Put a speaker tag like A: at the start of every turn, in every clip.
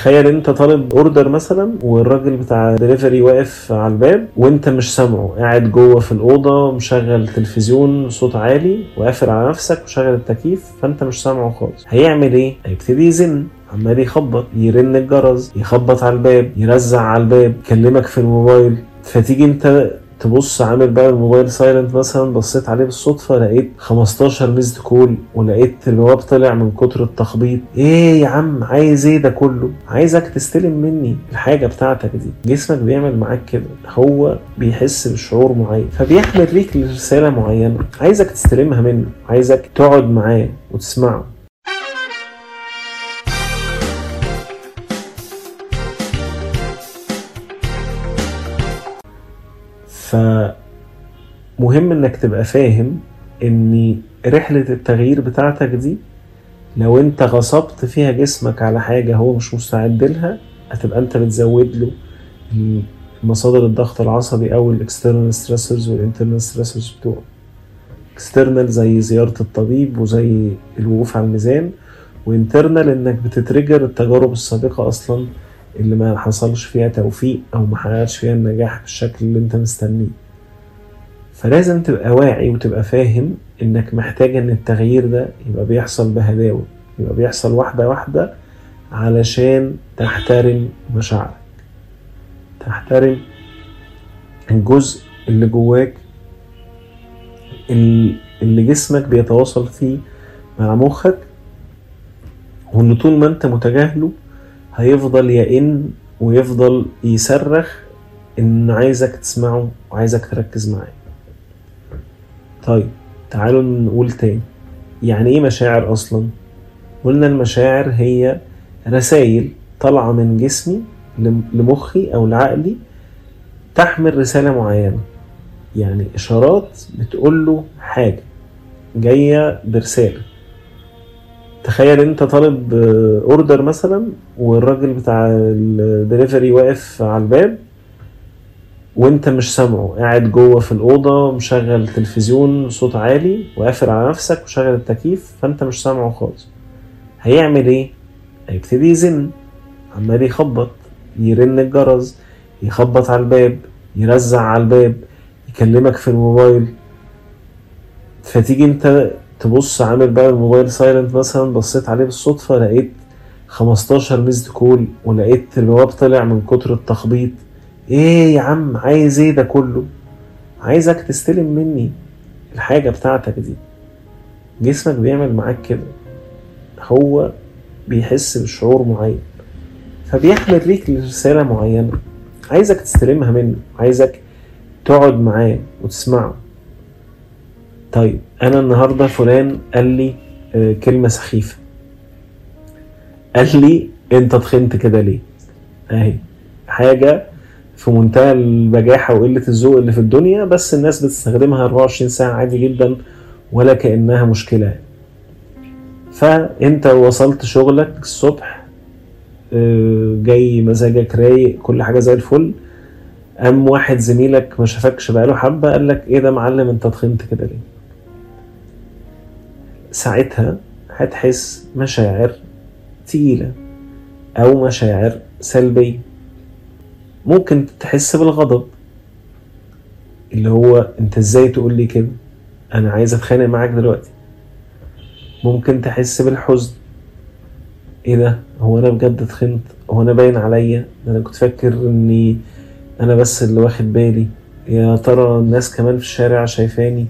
A: تخيل انت طالب order مثلا والراجل بتاع دليفري واقف على الباب وانت مش سامعه. قاعد جوه في الأوضة مشغل تلفزيون صوت عالي وقافل على نفسك وشغل التكييف فانت مش سامعه خالص. هيعمل إيه؟ هيبتدي يزن عمال يخبط يرن الجرس يخبط على الباب يرزع على الباب يكلمك في الموبايل. فتيجي انت تبص عامل بقى الموبايل silent مثلا بصيت عليه بالصدفة لقيت 15 missed call ولقيت البواب طلع من كتر التخبيط. إيه يا عم؟ عايز إيه ده كله؟ عايزك تستلم مني الحاجة بتاعتك دي. جسمك بيعمل معاك كده. هو بيحس بشعور معين. فبيحمل ليك رسالة معينة. عايزك تستلمها منه. عايزك تقعد معاه وتسمعه. فمهم إنك تبقى فاهم إن رحلة التغيير بتاعتك دي لو أنت غصبت فيها جسمك على حاجة هو مش مستعد لها هتبقى أنت بتزود له مصادر الضغط العصبي أو ال external stressors وال internal stressors بتوعه. external زي زيارة الطبيب وزي الوقوف على الميزان و internal إنك بت trigger التجارب السابقة أصلا اللي ما حصلش فيها توفيق أو ما حققش فيها النجاح بالشكل اللي أنت مستنيه. فلازم تبقى واعي وتبقى فاهم إنك محتاج إن التغيير ده يبقى بيحصل بهداوة يبقى بيحصل واحدة واحدة علشان تحترم مشاعرك. تحترم الجزء اللي جواك اللي جسمك بيتواصل فيه مع مخك وإن طول ما أنت متجاهله هيفضل يئن ويفضل يصرخ إن عايزك تسمعه وعايزك تركز معاه. طيب تعالوا نقول تاني. يعني إيه مشاعر أصلا؟ قلنا المشاعر هي رسائل طالعة من جسمي لمخي أو لعقلي تحمل رسالة معينة. يعني إشارات بتقول له حاجة جاية برسالة. تخيل انت طالب order مثلا والراجل بتاع الدليفري واقف على الباب وانت مش سامعه قاعد جوه في الأوضة مشغل تلفزيون صوت عالي وقافل على نفسك وشغل التكييف فانت مش سامعه خالص. هيعمل إيه؟ هيبتدي يزن عمال يخبط يرن الجرس يخبط على الباب يرزع على الباب يكلمك في الموبايل. فتيجي انت تبص عامل بقى الموبايل silent مثلا بصيت عليه بالصدفة لقيت 15 missed call ولقيت البواب طلع من كتر التخبيط. إيه يا عم؟ عايز إيه ده كله؟ عايزك تستلم مني الحاجة بتاعتك دي. جسمك بيعمل معاك كده. هو بيحس بشعور معين. فبيحمل ليك رسالة معينة. عايزك تستلمها منه. عايزك تقعد معاه وتسمعه. طيب أنا النهارده فلان قال لي كلمة سخيفة. قال لي أنت تخنت كده ليه؟ أهي. حاجة في منتهى البجاحة وقلة الذوق اللي في الدنيا بس الناس بتستخدمها 24 ساعة عادي جدا ولا كأنها مشكلة. فأنت وصلت شغلك الصبح جاي مزاجك رايق كل حاجة زي الفل. قام واحد زميلك ما شافكش بقاله حبة قال لك إيه ده معلم أنت تخنت كده ليه؟ ساعتها هتحس مشاعر تقيلة أو مشاعر سلبية. ممكن تحس بالغضب اللي هو أنت إزاي تقول لي كده؟ أنا عايز أتخانق معاك دلوقتي. ممكن تحس بالحزن. إيه ده؟ هو أنا بجد اتخنت؟ هو أنا باين عليا؟ أنا كنت فاكر إني أنا بس اللي واخد بالي. يا ترى الناس كمان في الشارع شايفاني؟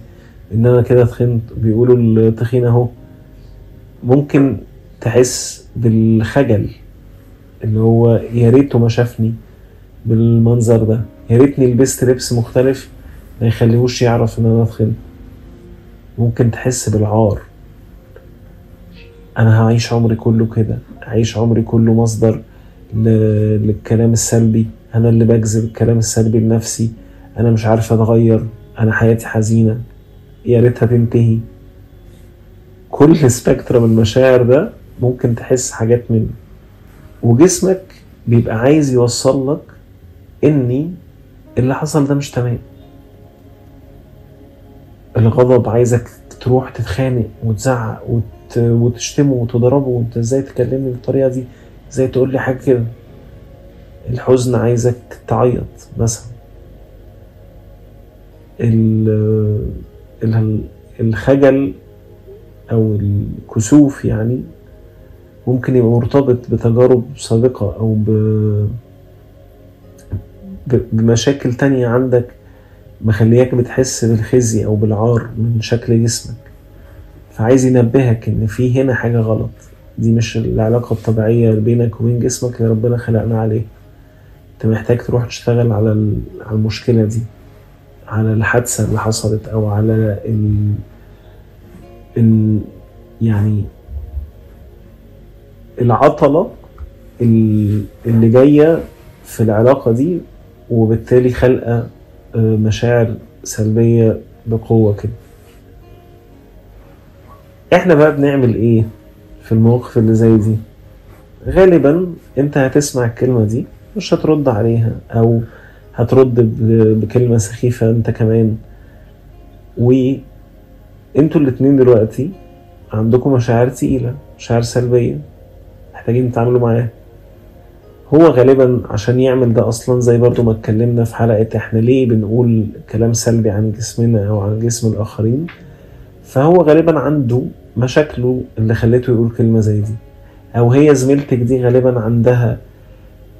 A: إن أنا كده اتخنت بيقولوا التخين أهو. ممكن تحس بالخجل اللي هو يا ريته ما شافني بالمنظر ده. يا ريتني لبست لبس مختلف ما يخليهوش يعرف إن أنا اتخنت ممكن تحس بالعار. أنا هعيش عمري كله كده هعيش عمري كله مصدر للكلام السلبي. أنا اللي بجذب الكلام السلبي لنفسي. أنا مش عارف أتغير. أنا حياتي حزينة. يا ريتها تنتهي كل سبيكترم المشاعر ده ممكن تحس حاجات منه. وجسمك بيبقى عايز يوصل لك إني اللي حصل ده مش تمام. الغضب عايزك تروح تتخانق وتزعق وت... وتشتمه وتضربه. وانت إزاي تكلمني بالطريقة دي؟ زي تقول لي حاجة كده؟ الحزن عايزك تعيط مثلا. الخجل أو الكسوف يعني ممكن يبقى مرتبط بتجارب سابقة ب- بمشاكل تانية عندك مخلياك بتحس بالخزي أو بالعار من شكل جسمك. فعايز ينبهك إن في هنا حاجة غلط. دي مش العلاقة الطبيعية بينك وبين جسمك اللي ربنا خلقنا عليه. أنت محتاج تروح تشتغل على المشكلة دي. على الحادثة اللي حصلت أو على ال... ال... يعني العطلة ال- اللي جاية في العلاقة دي وبالتالي خلقة آه، مشاعر سلبية بقوة كده. إحنا بقى بنعمل إيه في المواقف اللي زي دي؟ غالبا أنت هتسمع الكلمة دي مش هترد عليها أو هترد ب- بكلمة سخيفة انت كمان. وانتوا الاتنين دلوقتي عندكم مشاعر تقيلة مشاعر سلبية محتاجين تتعاملوا معاها. هو غالبا عشان يعمل ده أصلا زي برضو ما اتكلمنا في حلقة إحنا ليه بنقول كلام سلبي عن جسمنا أو عن جسم الآخرين؟ فهو غالبا عنده مشاكله اللي خلته يقول كلمة زي دي. أو هي زميلتك دي غالبا عندها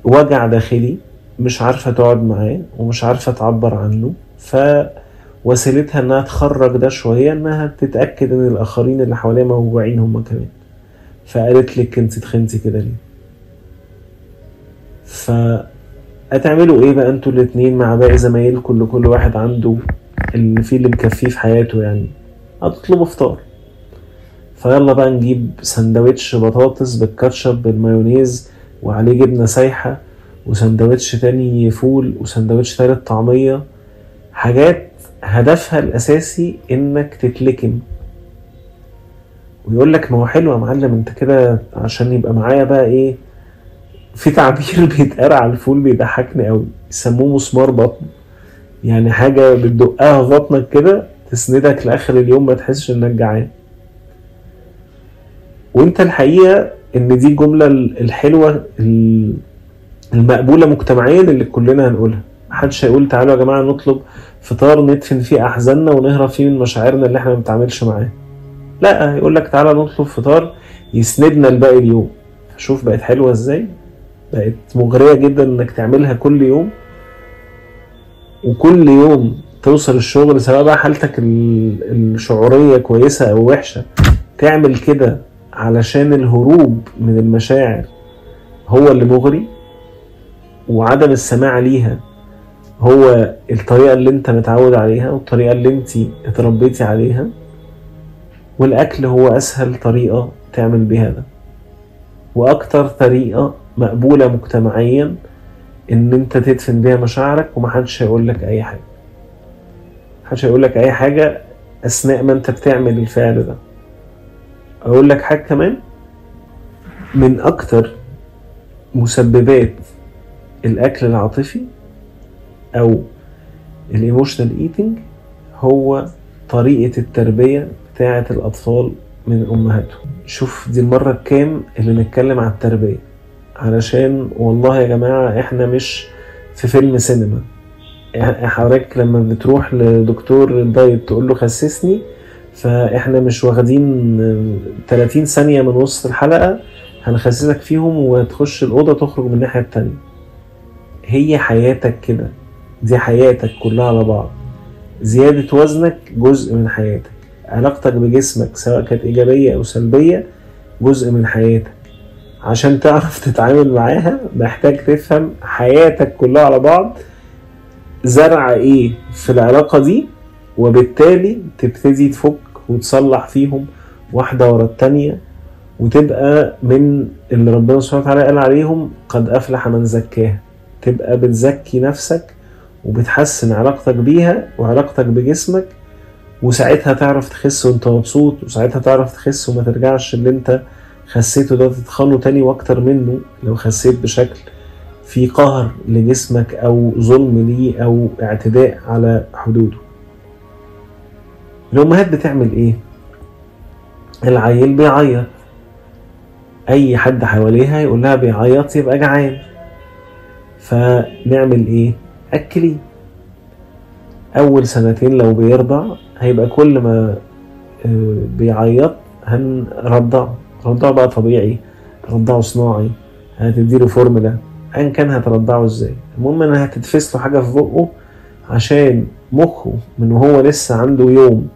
A: وجع داخلي مش عارفة تقعد معاه ومش عارفة تعبر عنه فوسيلتها إنها تخرج ده شوية إنها تتأكد إن الآخرين اللي حواليها موجوعين هم كمان. فقالت لك انت تخنتي كده ليه؟ فهتعملوا إيه بقى أنتوا الاتنين مع باقي زمايلكم اللي كل واحد عنده اللي فيه اللي مكفيه في حياته يعني؟ هتطلبوا فطار. فيلا بقى نجيب سندوتش بطاطس بالكاتشب بالمايونيز وعليه جبنة سايحة وسندوتش تاني فول وسندوتش تالت طعمية حاجات هدفها الأساسي إنك تتلكم. ويقول لك ما هو حلو يا معلم أنت كده عشان يبقى معايا بقى إيه في تعبير بيتقال على الفول بيضحكني قوي يسموه مسمار بطن. يعني حاجة بتدقها في بطنك كده تسندك لآخر اليوم ما تحسش إنك جعان. وأنت الحقيقة إن دي الجملة الحلوة ال- المقبولة مجتمعيا اللي كلنا هنقولها. محدش هيقول تعالوا يا جماعة نطلب فطار ندفن فيه أحزاننا ونهرب فيه من مشاعرنا اللي إحنا ما بنتعاملش معاها لا يقول لك تعالى نطلب فطار يسندنا لباقي اليوم. شوف بقت حلوة إزاي؟ بقت مغرية جدا إنك تعملها كل يوم. وكل يوم توصل الشغل سواء بقى حالتك ال- الشعورية كويسة أو وحشة. تعمل كده علشان الهروب من المشاعر هو اللي مغري. وعدم السماع ليها هو الطريقة اللي انت متعود عليها والطريقة اللي انت اتربيتي عليها والأكل هو أسهل طريقة تعمل بيها ده. وأكتر طريقة مقبولة مجتمعيا إن أنت تدفن بيها مشاعرك ومحدش هيقول لك أي حاجة. محدش هيقول لك أي حاجة أثناء ما أنت بتعمل الفعل ده. أقول لك حاجة كمان من أكتر مسببات الأكل العاطفي أو ال emotional eating هو طريقة التربية بتاعة الأطفال من أمهاتهم. شوف دي المرة الكام اللي نتكلم على التربية. علشان والله يا جماعة إحنا مش في فيلم سينما. حضرتك لما بتروح لدكتور دايت تقول له خسسني فإحنا مش واخدين آه، 30 ثانية من وسط الحلقة هنخسسك فيهم وتخش الأوضة تخرج من الناحية التانية. هي حياتك كده. دي حياتك كلها على بعض. زيادة وزنك جزء من حياتك. علاقتك بجسمك سواء كانت إيجابية أو سلبية جزء من حياتك. عشان تعرف تتعامل معاها محتاج تفهم حياتك كلها على بعض زرع إيه في العلاقة دي وبالتالي تبتدي تفك وتصلح فيهم واحدة ورا التانية وتبقى من اللي ربنا سبحانه وتعالى قال عليهم قد أفلح من زكاها. تبقى بتزكي نفسك وبتحسن علاقتك بيها وعلاقتك بجسمك وساعتها تعرف تخس وانت مبسوط وساعتها تعرف تخس وما ترجعش اللي انت خسيته ده تتخنه تاني وأكتر منه لو خسيت بشكل في قهر لجسمك أو ظلم ليه أو اعتداء على حدوده. الأمهات بتعمل إيه؟ العيل بيعيط. أي حد حواليها يقول لها بيعيط يبقى جعان. فنعمل إيه؟ اكليه أول سنتين لو بيرضع هيبقى كل ما آه، بيعيط هنرضعه رضعه بقى طبيعي رضعه صناعي. هتديله فورمولا. ايا كان هترضعه إزاي. المهم إنها هتتفس له حاجة في بقه عشان مخه من وهو لسه عنده يوم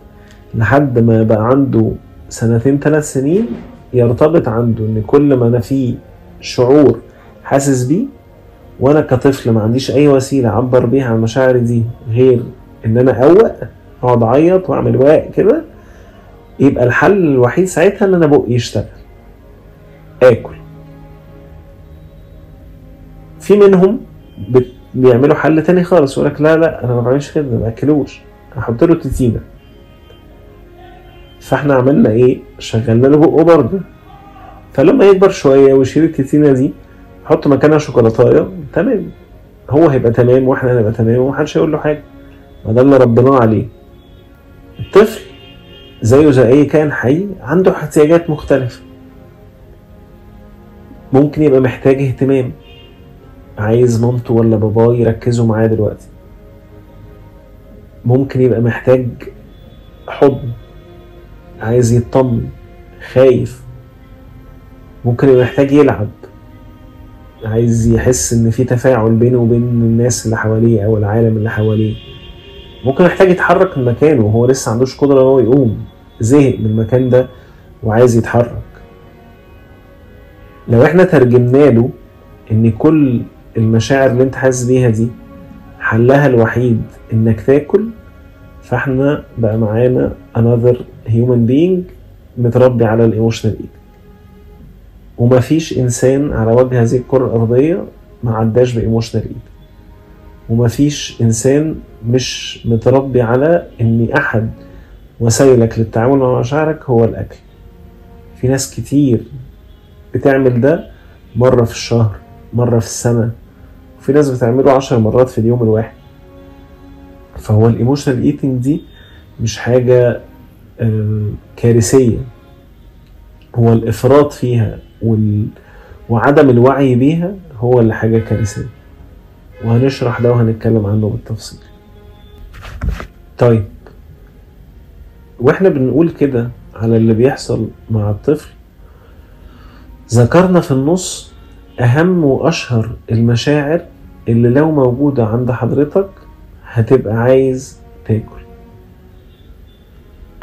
A: لحد ما بقى عنده سنتين ثلاث سنين يرتبط عنده إن كل ما أنا في شعور حاسس بيه وأنا كطفل ما عنديش أي وسيلة أعبر بيها عن مشاعري دي غير إن أنا اوق أقعد أعيط وأعمل واق كده يبقى الحل الوحيد ساعتها إن أنا بقي يشتغل. آكل. في منهم بيعملوا حل تاني خالص يقول لك لا لا أنا ما بعملش كده ما باكلوش. أحط له تتينه فإحنا عملنا إيه؟ شغلنا له بقه برضه. فلما يكبر شوية ويشيل التتينة دي نحط مكانها شوكولاتاية تمام. هو هيبقى تمام وإحنا هنبقى تمام ومحدش هيقول له حاجة. ما ده اللي ربناه عليه. الطفل زيه زي أي كائن حي عنده احتياجات مختلفة. ممكن يبقى محتاج اهتمام. عايز مامته ولا باباه يركزوا معاه دلوقتي. ممكن يبقى محتاج حضن عايز يطمن خايف. ممكن يبقى محتاج يلعب. عايز يحس إن في تفاعل بينه وبين الناس اللي حواليه أو العالم اللي حواليه. ممكن يحتاج يتحرك من مكانه وهو لسه عندوش قدرة إن هو يقوم زهق من المكان ده وعايز يتحرك. لو إحنا ترجمنا له إن كل المشاعر اللي أنت حاسس بيها دي حلها الوحيد إنك تاكل فإحنا بقى معانا another human being متربي على ال emotional eating ومفيش إنسان على وجه هذه الكرة الأرضية ما عداش ب emotional eating ومفيش إنسان مش متربي على ان أحد وسائلك للتعامل مع مشاعرك هو الأكل. في ناس كتير بتعمل ده مرة في الشهر مرة في السنة. وفي ناس بتعمله عشر مرات في اليوم الواحد. فهو ال emotional eating دي مش حاجة آه، كارثية. هو الإفراط فيها وال... وعدم الوعي بيها هو اللي حاجة كارثية. وهنشرح ده وهنتكلم عنه بالتفصيل. طيب. وإحنا بنقول كده على اللي بيحصل مع الطفل. ذكرنا في النص أهم وأشهر المشاعر اللي لو موجودة عند حضرتك هتبقى عايز تاكل.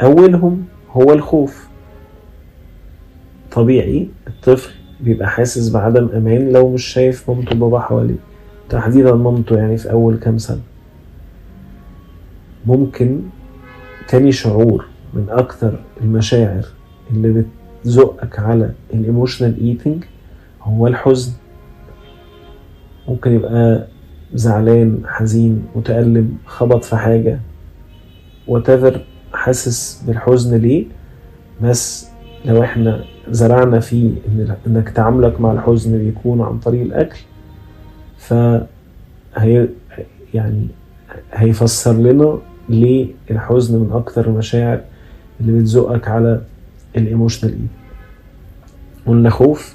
A: أولهم هو الخوف. طبيعي الطفل بيبقى حاسس بعدم أمان لو مش شايف مامته وباباه حواليه. تحديدا مامته يعني في أول كام سنة. ممكن تاني شعور من أكتر المشاعر اللي بتزقك على ال emotional eating هو الحزن. ممكن يبقى زعلان حزين متألم خبط في حاجة. whatever حاسس بالحزن ليه بس لو إحنا زرعنا فيه إنك تعاملك مع الحزن بيكون عن طريق الأكل ف هي يعني هيفسر لنا ليه الحزن من أكتر المشاعر اللي بتزقك على الإيموشنال إيد. قلنا خوف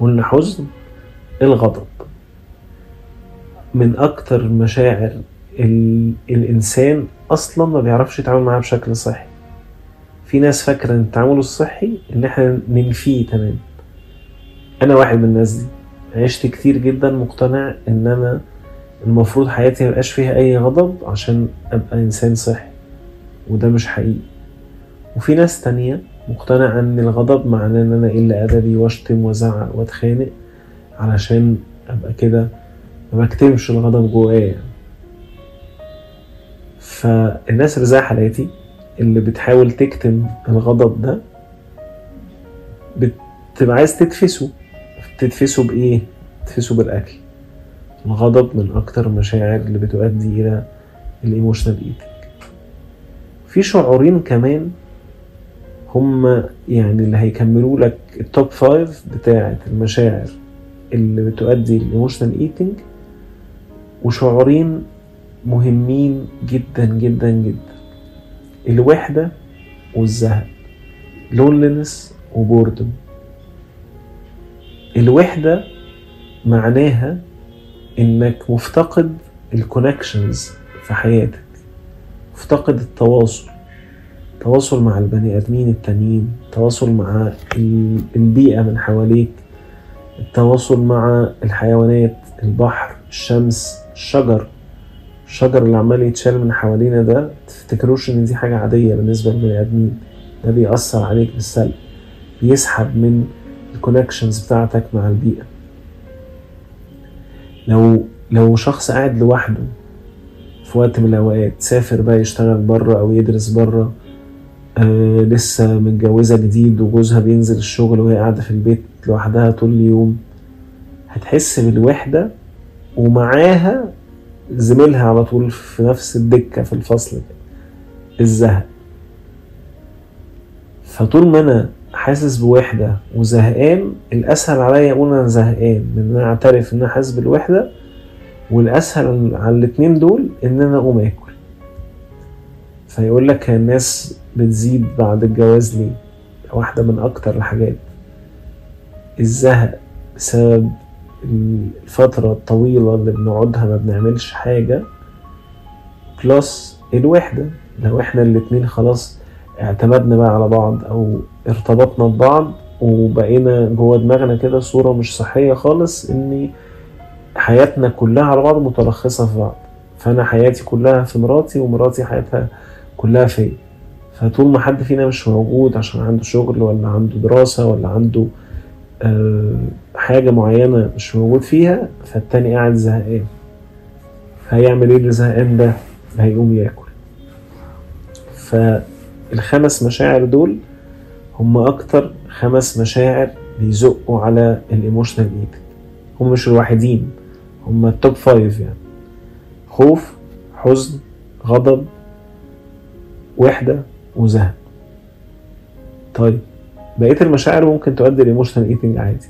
A: قلنا حزن الغضب. من أكتر المشاعر ال... الإنسان أصلا ما بيعرفش يتعامل معاها بشكل صحي. في ناس فاكرة إن التعامل الصحي إن إحنا ننفيه تمام. أنا واحد من الناس دي. عشت كتير جدا مقتنع إن أنا المفروض حياتي ميبقاش فيها أي غضب عشان أبقى إنسان صحي وده مش حقيقي. وفي ناس تانية مقتنعة إن الغضب معناه إن أنا أقل أدبي وأشتم وأزعق وأتخانق علشان أبقى كده ما بكتمش الغضب جوايا. يعني. فالناس اللي زي حالاتي اللي بتحاول تكتم الغضب ده بتبقى عايز تدفسه. تدفسه بإيه؟ تدفسه بالأكل. الغضب من أكتر المشاعر اللي بتؤدي إلى ال emotional eating في شعورين كمان هم يعني اللي هيكملوا لك ال top five بتاعة المشاعر اللي بتؤدي لل emotional eating وشعورين مهمين جدا جدا جدا. الوحدة والزهق loneliness وبوردم الوحدة معناها إنك مفتقد الكونكشنز في حياتك. مفتقد التواصل. تواصل مع البني آدمين التانيين. تواصل مع البيئة من حواليك. التواصل مع الحيوانات البحر الشمس الشجر. الشجر اللي عمال يتشال من حوالينا ده تفتكروش إن دي حاجة عادية بالنسبة للبني آدمين؟ ده بيأثر عليك بالسلب بيسحب من الكونكشنز بتاعتك مع البيئة. لو لو شخص قاعد لوحده في وقت من الأوقات سافر بقى يشتغل بره أو يدرس بره آه لسه متجوزة جديد وجوزها بينزل الشغل وهي قاعدة في البيت لوحدها طول اليوم هتحس بالوحدة ومعاها زميلها على طول في نفس الدكة في الفصل الزهق. فطول ما أنا حاسس بوحدة وزهقان الأسهل عليا أقول أنا زهقان من إن أنا أعترف إن أنا حاسس بالوحدة والأسهل على الاتنين دول إن أنا أقوم آكل. فيقول لك الناس بتزيد بعد الجواز ليه؟ واحدة من أكتر الحاجات. الزهق بسبب الفترة الطويلة اللي بنقعدها ما بنعملش حاجة بلس الوحدة. لو إحنا الاتنين خلاص اعتمدنا بقى على بعض أو ارتبطنا ببعض وبقينا جوه دماغنا كده صورة مش صحية خالص إن حياتنا كلها على بعض متلخصة في بعض. فأنا حياتي كلها في مراتي ومراتي حياتها كلها فيا. فطول ما حد فينا مش موجود عشان عنده شغل ولا عنده دراسة ولا عنده أه حاجة معينة مش موجود فيها فالتاني قاعد زهقان. هيعمل إيه اللي زهقان ده؟ هيقوم ياكل. فالخمس مشاعر دول هم أكتر خمس مشاعر بيزقوا على ال emotional eating هم مش الوحيدين هم ال top five يعني. خوف حزن غضب وحدة وزهق طيب بقية المشاعر ممكن تؤدي ل emotional eating عادي.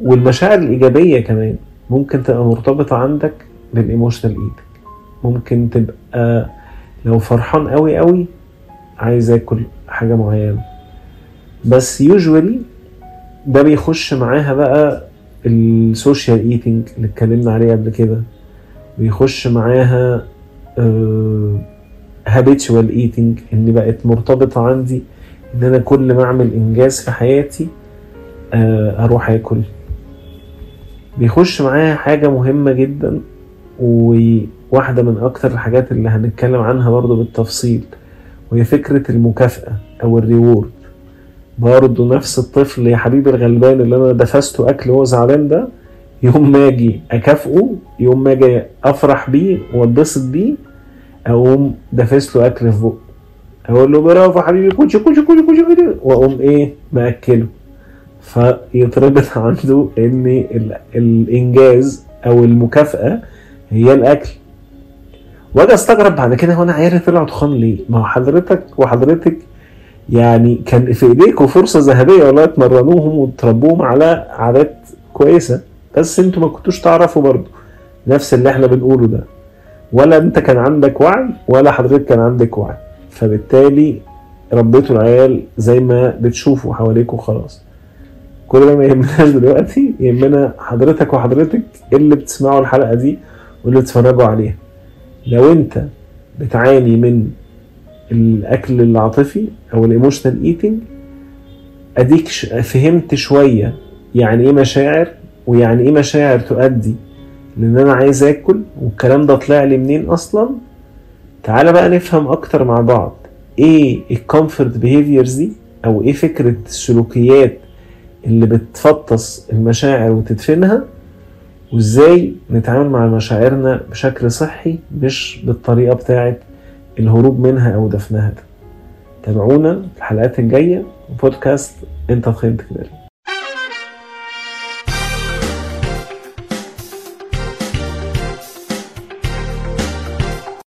A: والمشاعر الإيجابية كمان ممكن تبقى مرتبطة عندك بال emotional eating ممكن تبقى لو فرحان قوي قوي عايز آكل حاجة معينة. بس usually ده بيخش معاها بقى ال social eating اللي اتكلمنا عليه قبل كده. بيخش معاها habitual eating إن بقت مرتبطة عندي إن أنا كل ما أعمل إنجاز في حياتي أروح آكل. بيخش معاها حاجة مهمة جدا. وواحدة من أكتر الحاجات اللي هنتكلم عنها برضو بالتفصيل وهي فكرة المكافأة أو ال reward. برضه نفس الطفل يا حبيبي الغلبان اللي أنا دفسته أكل وهو زعلان ده يوم ما أجي أكافئه يوم ما أجي أفرح بيه وأتبسط بيه أقوم دافس له أكل في بقه. أقول له برافو حبيبي كوتشي كوتشي كوتشي كوتشي وأقوم إيه مأكله. فيتربط عنده إن الإنجاز أو المكافأة هي الأكل. وأجي أستغرب بعد كده هو أنا عيالي طلعوا تخان ليه؟ ما هو حضرتك وحضرتك يعني كان في ايديكم فرصة ذهبية والله تمرنوهم وتربوهم على عادات كويسة بس أنتوا ما كنتوش تعرفوا برضه نفس اللي إحنا بنقوله ده. ولا أنت كان عندك وعي ولا حضرتك كان عندك وعي. فبالتالي ربيتوا العيال زي ما بتشوفوا حواليكوا خلاص. كل ده ما يهمناش دلوقتي يهمنا حضرتك وحضرتك اللي بتسمعوا الحلقة دي واللي بتتفرجوا عليها لو انت بتعاني من الأكل العاطفي أو ال emotional eating أديك فهمت شوية يعني إيه مشاعر ويعني إيه مشاعر تؤدي لإن أنا عايز آكل والكلام ده طلع لي منين أصلا؟ تعالى بقى نفهم أكتر مع بعض. إيه ال comfort behaviors دي أو إيه فكرة السلوكيات اللي بتفطس المشاعر وتدفنها؟ وإزاي نتعامل مع مشاعرنا بشكل صحي مش بالطريقة بتاعت الهروب منها أو دفنها ده. تابعونا في الحلقات الجاية وبودكاست أنت تخيل كده